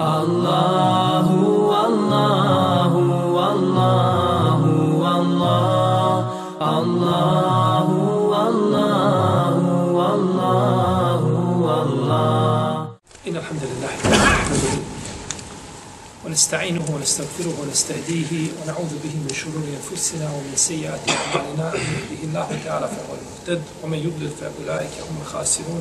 الله والله والله والله الله والله والله والله إن الحمد لله نحمده ونستعينه ونستغفره ونستهديه ونعوذ به من شرور أنفسنا ومن سيئات أعمالنا. من يهده الله تعالى فهو المهتد ومن يضلل فأولئك هم الخاسرون.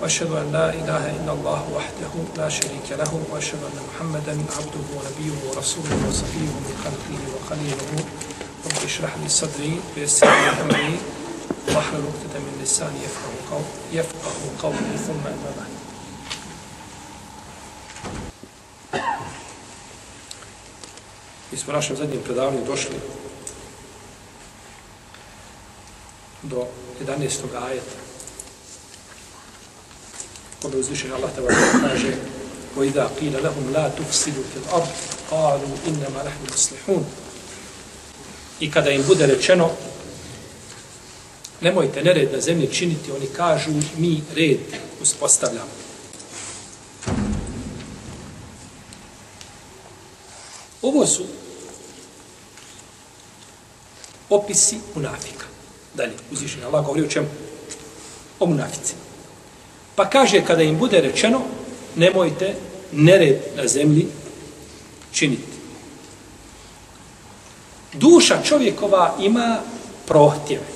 وأشهد أن لا إله إلا الله وحده لا شريك له وأشهد أن محمدا عبده ونبيه ورسوله وصفيه من خلقه وخليله رب اشرح لي صدري ويسر لي أمري واحلل عقدة من لساني يفقه قول يفقه قولي ثم أما بعد Mi smo našem zadnjem predavanju došli do 11. ajeta. Kome uzvišen Allah te kaže وَإِذَا قِيلَ لَهُمْ لَا تُفْسِدُوا فِي الْأَرْضِ قَالُوا إِنَّمَا نَحْنُ مُسْلِحُونَ I kada im bude rečeno nemojte nered na zemlji činiti, oni kažu mi red uspostavljamo. Ovo su opisi munafika. Dalje, uzvišenje Allah govori o čemu? O munafici. Pa kaže, kada im bude rečeno, nemojte nered na zemlji činiti. Duša čovjekova ima prohtjeve.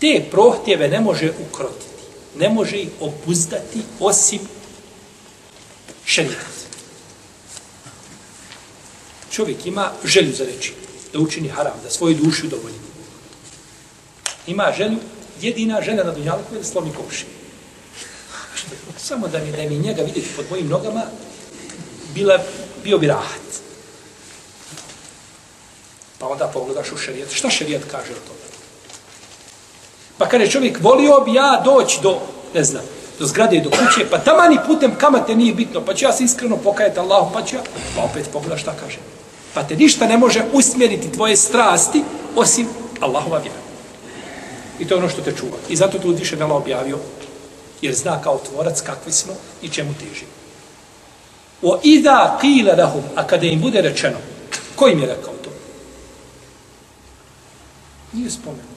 Te prohtjeve ne može ukrotiti. Ne može ih obuzdati osim šerijat. Čovjek ima želju za reći, da učini haram, da svoju dušu dovolji. Ima želju, jedina žena na dunjalku je da slomi komši. Samo da mi, da mi njega vidjeti pod mojim nogama, bila, bio bi rahat. Pa onda pogledaš u šerijat. Šta šerijat kaže o tome? Pa kaže čovjek, volio bi ja doći do, ne znam, do zgrade i do kuće, pa tamani putem kamate nije bitno, pa ću ja se iskreno pokajati Allahu, pa ću ja, pa opet pogledaš šta kaže. Pa te ništa ne može usmjeriti tvoje strasti, osim Allahova vjera. I to je ono što te čuva. I zato tu više vela objavio, jer zna kao tvorac kakvi smo i čemu teži. O ida qila lahum, a kada im bude rečeno, ko im je rekao to? Nije spomenuo.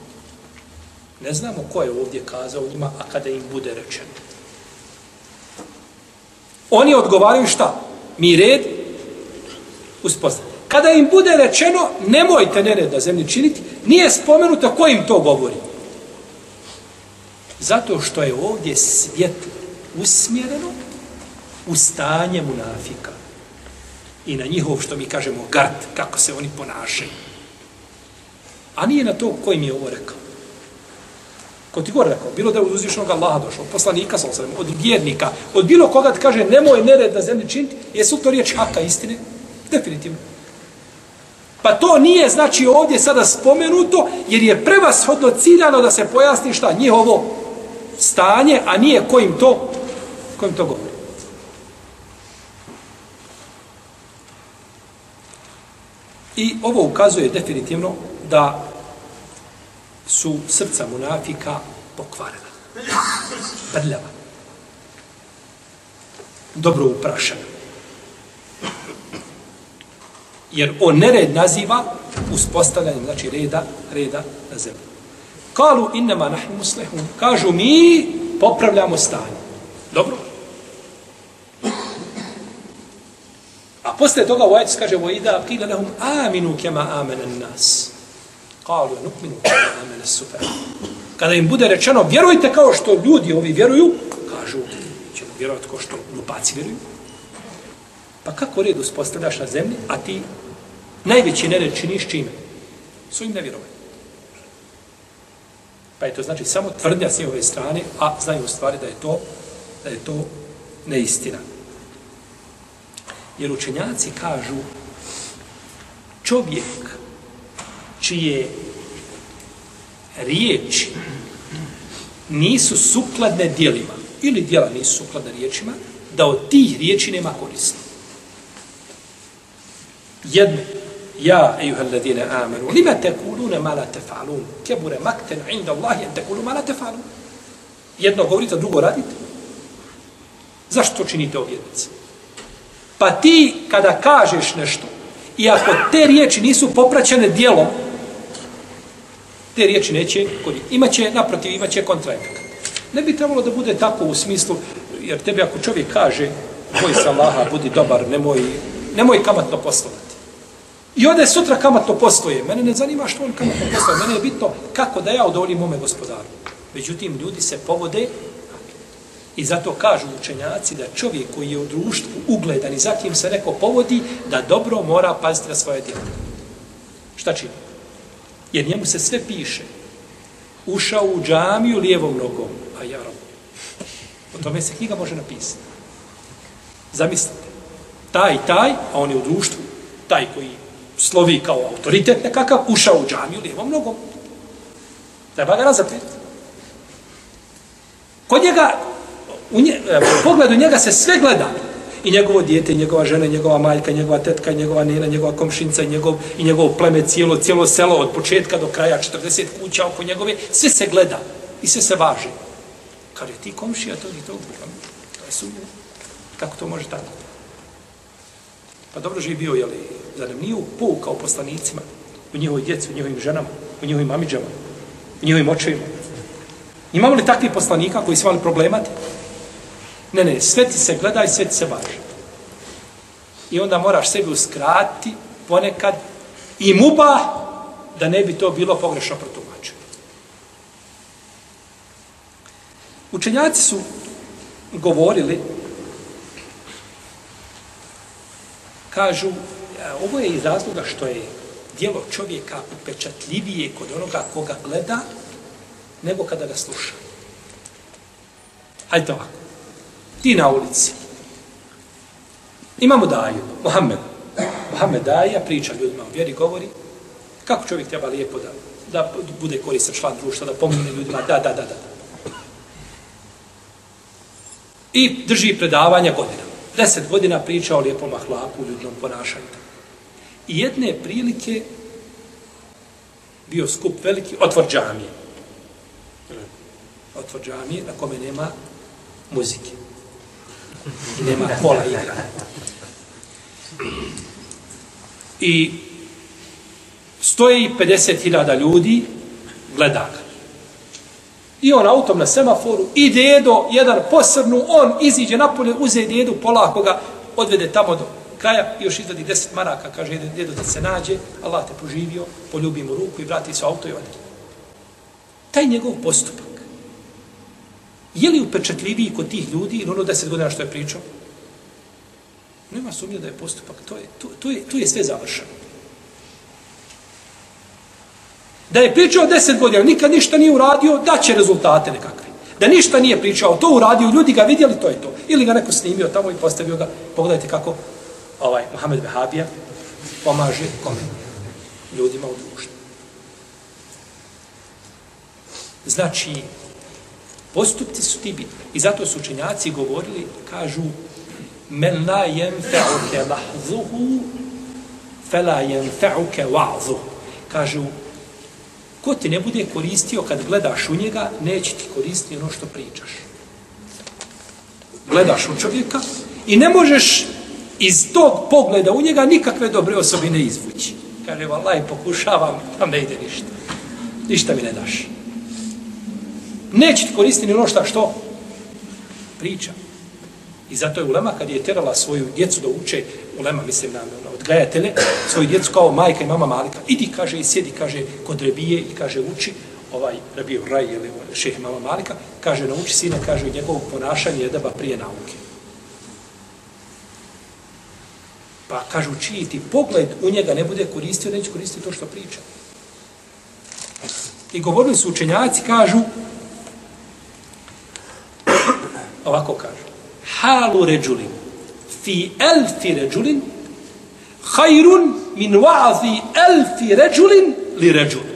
Ne znamo ko je ovdje kazao njima, a kada im bude rečeno. Oni odgovaraju šta? Mi red uspostavljamo. Kada im bude rečeno, nemojte nered na zemlji činiti, nije spomenuto ko im to govori. Zato što je ovdje svjetlo usmjereno u stanje munafika. I na njihov, što mi kažemo, gard, kako se oni ponašaju. A nije na to koji mi je ovo rekao. Ko ti gore rekao, bilo da je od uzvišnog Allaha došao, od poslanika, sa od vjernika, od bilo koga ti kaže nemoj nered na zemlji činiti, jesu to riječ haka istine? Definitivno. Pa to nije, znači, ovdje sada spomenuto, jer je prevashodno ciljano da se pojasni šta njihovo stanje, a nije kojim to, kojim to govori. I ovo ukazuje definitivno da su srca munafika pokvarena. Prljava. Dobro uprašena. Jer on nered naziva uspostavljanjem, znači reda, reda na zemlji. Kalu innama nahnu muslihun. Kažu mi popravljamo stanje. Dobro. A posle toga u ajetu kaže وَإِذَا قِيلَ لَهُمْ آمِنُوا كَمَا آمَنَ النَّاسِ قَالُوا نُؤْمِنُوا كَمَا آمَنَ السُّفَرِ Kada im bude rečeno, vjerujte kao što ljudi ovi vjeruju, kažu, ćemo vjerovati kao što lupaci vjeruju. Pa kako red uspostavljaš na zemlji, a ti najveći nered činiš čime? Svojim nevjerovanjem. Pa je to znači samo tvrdnja s njihove strane, a znaju u stvari da je to, da je to neistina. Jer učenjaci kažu čovjek čije riječi nisu sukladne dijelima ili dijela nisu sukladne riječima, da od tih riječi nema korisno. Jedno, ja, ejuha alladine amanu, lima tekulune ma la tefalun, kebure makten inda Allahi en tekulu ma la tefalun. Jedno govorite, drugo radite. Zašto činite objednice? Pa ti kada kažeš nešto, i ako te riječi nisu popraćene dijelom, te riječi neće kod Imaće, naprotiv, imaće kontraefekt. Ne bi trebalo da bude tako u smislu, jer tebi ako čovjek kaže, boj se Allaha, budi dobar, nemoj, nemoj kamatno poslovati. I ode sutra kamatno postoje. Mene ne zanima što on kamatno postoje. Mene je bitno kako da ja odolim mome gospodaru. Međutim, ljudi se povode i zato kažu učenjaci da čovjek koji je u društvu ugledan i zatim se neko povodi, da dobro mora paziti na svoje djelo. Šta čini? Jer njemu se sve piše. Ušao u džamiju lijevom nogom, a ja O tome se knjiga može napisati. Zamislite. Taj, taj, a on je u društvu, taj koji slovi kao autoritet nekakav, ušao u džamiju lijevom nogom. Treba ga razapeti. Kod njega, u, nje, e, u pogledu njega se sve gleda. I njegovo dijete, njegova žena, njegova majka, njegova tetka, njegova nena, njegova komšinca, njegov, i njegov pleme, cijelo, cijelo selo, od početka do kraja, 40 kuća oko njegove, sve se gleda i sve se važi. Kad je ti komšija, to je to, to je sumnje. Kako to može tako? Pa dobro živio, bio, da nam nije poukao poslanicima u njihovoj djeci, u njihovim ženama, u njihovim mamiđama, u njihovim očevima. Imamo li takvi poslanika koji su imali problemati? Ne, ne, sve ti se gleda i sve ti se važi. I onda moraš sebi uskrati ponekad i muba da ne bi to bilo pogrešno protumačeno. Učenjaci su govorili kažu ovo je iz razloga što je dijelo čovjeka upečatljivije kod onoga koga gleda nego kada ga sluša. Hajde ovako. Ti na ulici. Imamo daju, Mohamed. Mohamed daja, priča ljudima o vjeri, govori kako čovjek treba lijepo da, da bude koristan član društva, da pomogne ljudima, da, da, da, da. I drži predavanja godinama. Deset godina priča o lijepom ahlaku, ljudnom ponašanju. I jedne prilike bio skup veliki, otvor džamije. Otvor džamije na kome nema muzike. I nema kola igra. I stoji 50.000 ljudi, gleda ga. I on autom na semaforu, i dedo, jedan posrnu, on iziđe napolje, uze dedu, polako ga, odvede tamo do kraja, još izvadi deset maraka, kaže jedan djedo da se nađe, Allah te poživio, poljubi mu ruku i vrati se auto i ode. Taj njegov postupak, je li upečatljiviji kod tih ljudi ili ono deset godina što je pričao? Nema sumnje da je postupak, to je, to, to je, to je sve završeno. Da je pričao deset godina, nikad ništa nije uradio, da će rezultate nekakve. Da ništa nije pričao, to uradio, ljudi ga vidjeli, to je to. Ili ga neko snimio tamo i postavio ga. Pogledajte kako ovaj Mohamed Behabija pomaže kome? Ljudima u društvu. Znači, postupci su ti bitni. I zato su učenjaci govorili, kažu, men la jenfe'uke lahzuhu, fe la jenfe'uke wa'zuhu. Kažu, ko ti ne bude koristio kad gledaš u njega, neće ti koristiti ono što pričaš. Gledaš u čovjeka i ne možeš iz tog pogleda u njega nikakve dobre osobine izvući. Kaže, vallaj, pokušavam, tam ne ide ništa. Ništa mi ne daš. Neće ti koristiti ono šta što priča. I zato je Ulema, kad je terala svoju djecu da uče, Ulema, mislim na, na odgajatele, svoju djecu kao majka i mama Malika, idi, kaže, i sjedi, kaže, kod Rebije i kaže, uči, ovaj Rebije Raj, ili šeh mama Malika, kaže, nauči sina, kaže, njegovog ponašanja je daba prije nauke. Pa kažu, čiji ti pogled u njega ne bude koristio, neće koristiti to što priča. I govorili su učenjaci, kažu, ovako kažu, halu ređulin, fi elfi ređulin, hajrun min wa'zi elfi ređulin li ređulin.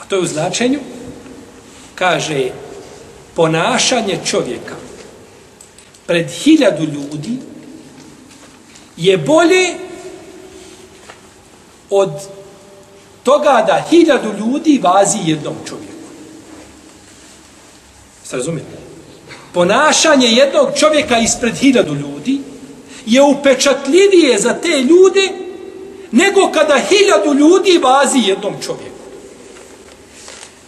A to je u značenju, kaže, ponašanje čovjeka pred hiljadu ljudi je bolje od toga da hiljadu ljudi vazi jednom čovjeku. Se razumijete? ponašanje jednog čovjeka ispred hiljadu ljudi je upečatljivije za te ljude nego kada hiljadu ljudi vazi jednom čovjeku.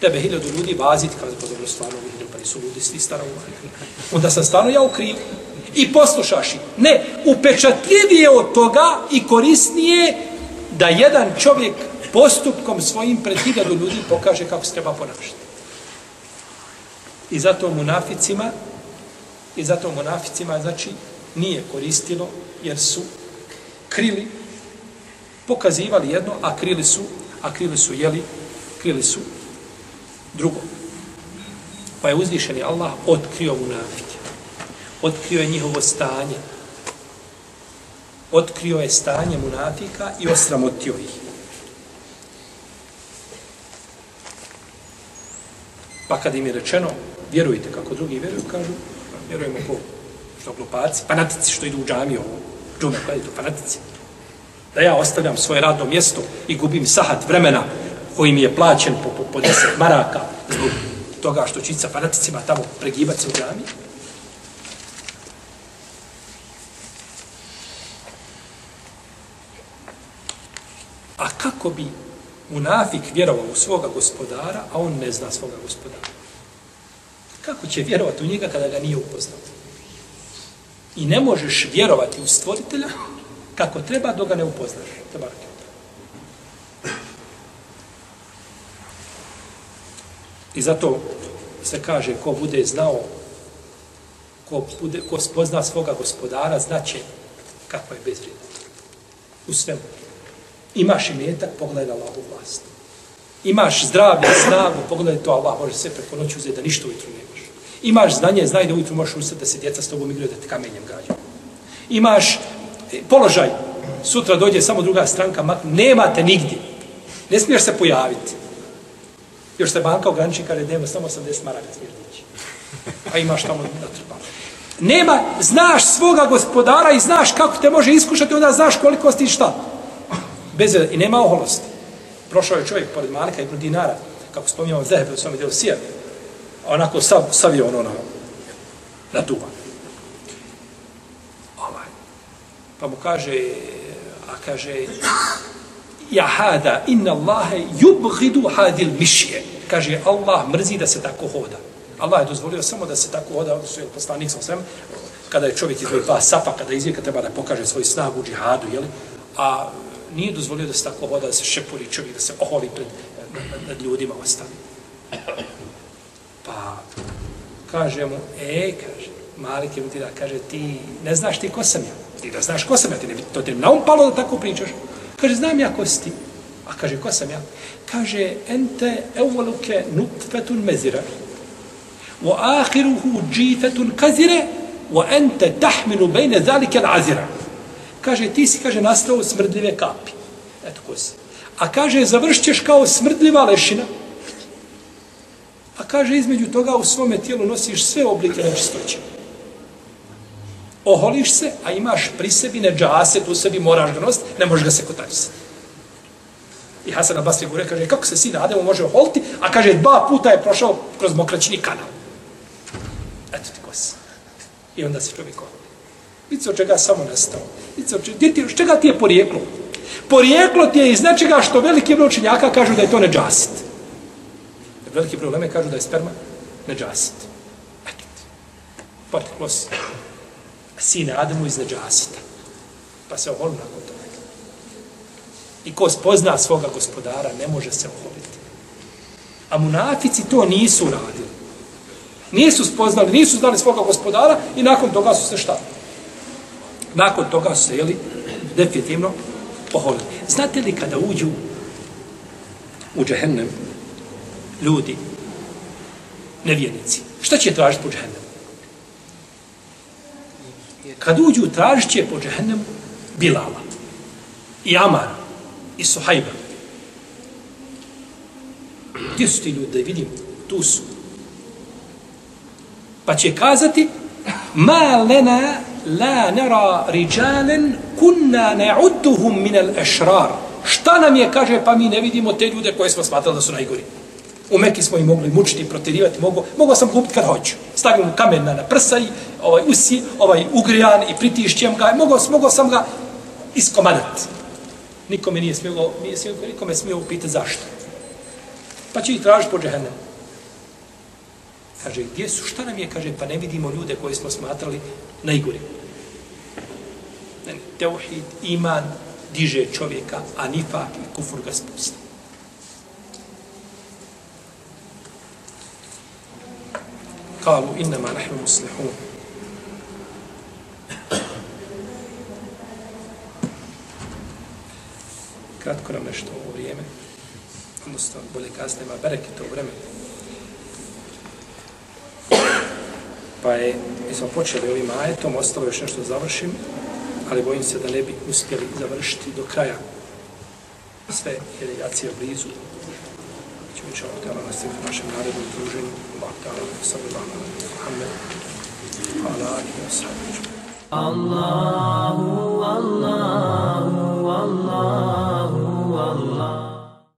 Tebe hiljadu ljudi vazi, kada pa je dobro stvarno vidim, pa nisu ljudi svi stara Onda sam stvarno ja u krivu. I poslušaš ih. Ne, upečatljivije od toga i korisnije da jedan čovjek postupkom svojim pred hiljadu ljudi pokaže kako se treba ponašati. I zato munaficima i zato munaficima znači nije koristilo jer su krili pokazivali jedno, a krili su a krili su jeli, krili su drugo. Pa je uzvišeni Allah otkrio munafike. Otkrio je njihovo stanje. Otkrio je stanje munafika i osramotio ih. Pa kad im je rečeno, vjerujte kako drugi vjeruju, kažu, vjerujemo ko, što glupaci, fanatici što idu u džamiju, džume, pa kada idu fanatici. Da ja ostavljam svoje radno mjesto i gubim sahat vremena koji mi je plaćen po, po, po deset maraka zbog toga što ću sa fanaticima tamo pregibati se u džamiju? A kako bi munafik vjerovao u svoga gospodara, a on ne zna svoga gospodara? Kako će vjerovati u njega kada ga nije upoznao? I ne možeš vjerovati u stvoritelja kako treba dok ga ne upoznaš. Treba I zato se kaže ko bude znao, ko, bude, ko spozna svoga gospodara, znaće kako je bezvrijedno. U svemu. Imaš i metak, pogledaj Allahu vlast. Imaš zdravlje, snagu, pogledaj to, Allah može sve preko noći uzeti da ništa ujutru nemaš. Imaš znanje, znaj da ujutru možeš ustati da se djeca s tobom igraju da te kamenjem gađaju. Imaš e, položaj, sutra dođe samo druga stranka, mak, nemate nigdje. Ne smiješ se pojaviti. Još se banka ograniči kada je dnevno samo 80 maraka smiješ dići. A imaš tamo da treba. Nema, znaš svoga gospodara i znaš kako te može iskušati, onda znaš koliko si šta. Bez, I nema oholosti. Prošao je čovjek pored Malika ibn dinara, kako spominjamo Zehebe u svom dijelu Sija, onako sav, savio ono na, na duvan. Ovaj. Pa mu kaže, a kaže, ja hada inna Allahe yubghidu hadil mišje. Kaže, Allah mrzi da se tako hoda. Allah je dozvolio samo da se tako hoda, odnosno je poslanik sa svem, kada je čovjek izvoj dva sapa, kada izvijeka treba da pokaže svoj snagu u džihadu, jeli? a nije dozvolio da se tako voda, da se šepuri čovjek, da se oholi pred nad, nad ljudima ostali. Pa, kaže mu, e, kaže, Malik je da kaže, ti ne znaš ti ko sam ja. Ti da znaš ko sam ja, ti ne, to ti na um palo da tako pričaš. Kaže, znam ja ko si ti. A kaže, ko sam ja? Kaže, ente evoluke nutfetun mezira. Wa ahiruhu džifetun kazire. Wa ente tahminu bejne zalike l'azira. Kaže, ti si, kaže, nastao smrdljive kapi. Eto ko si. A kaže, završćeš kao smrdljiva lešina. A kaže, između toga u svome tijelu nosiš sve oblike nečistoće oholiš se, a imaš pri sebi neđaset, u sebi moraš ga nositi, ne možeš ga se kotarisati. I Hasan al-Basri kaže, kako se sin Ademo može oholiti, a kaže, dva puta je prošao kroz mokraćni kanal. Eto ti kos. I onda se čovjek oholi. Vidite od čega samo nastao. Vidite od čega, ti, čega ti je porijeklo? Porijeklo ti je iz nečega što veliki broj učenjaka kažu da je to neđasit. Veliki probleme kažu da je sperma neđasit. Eto ti. Poteklo si sine Adamu iz neđasita. Pa se oholi nakon toga. I ko spozna svoga gospodara, ne može se oholiti. A munafici to nisu radili. Nisu spoznali, nisu znali svoga gospodara i nakon toga su se štapili. Nakon toga su se, jeli, definitivno oholili. Znate li kada uđu u džehennem ljudi, nevjernici, šta će tražiti po džehennemu? kad uđu, tražit će po džehennemu Bilala i Amara i Suhajba. Gdje su ti ljudi da vidim? Tu su. Pa će kazati Ma lena la nera riđalen kunna na'udduhum min al ešrar. Šta nam je, kaže, pa mi ne vidimo te ljude koje smo smatrali da su najgori. U Meki smo ih mogli mučiti, protirivati, mogu, mogu sam kupiti kad hoću. Stavim mu kamen na, prsa i ovaj, usi, ovaj, ugrijan i pritišćem ga. Mogu, mogu sam ga iskomadati. Nikome nije smio, nije smio, nikome smio upitati zašto. Pa će ih tražiti po džehennemu. Kaže, gdje su, šta nam je? Kaže, pa ne vidimo ljude koje smo smatrali najgore. Teuhid, iman, diže čovjeka, a nifak i kufur ga spusti. Kalu, innama nahnu muslihun. Kratko nam nešto ovo vrijeme. Odnosno, bolje kasne, ima bereke to vreme. Pa je, mi smo počeli ovim ajetom, ostalo još nešto završim, ali bojim se da ne bi uspjeli završiti do kraja sve jedinacije blizu. Ćemo će ovdje na nas u našem narednom druženju. Allah Bahtar, sallallahu alaihi wa sallam. Allahu, Allahu, Allahu.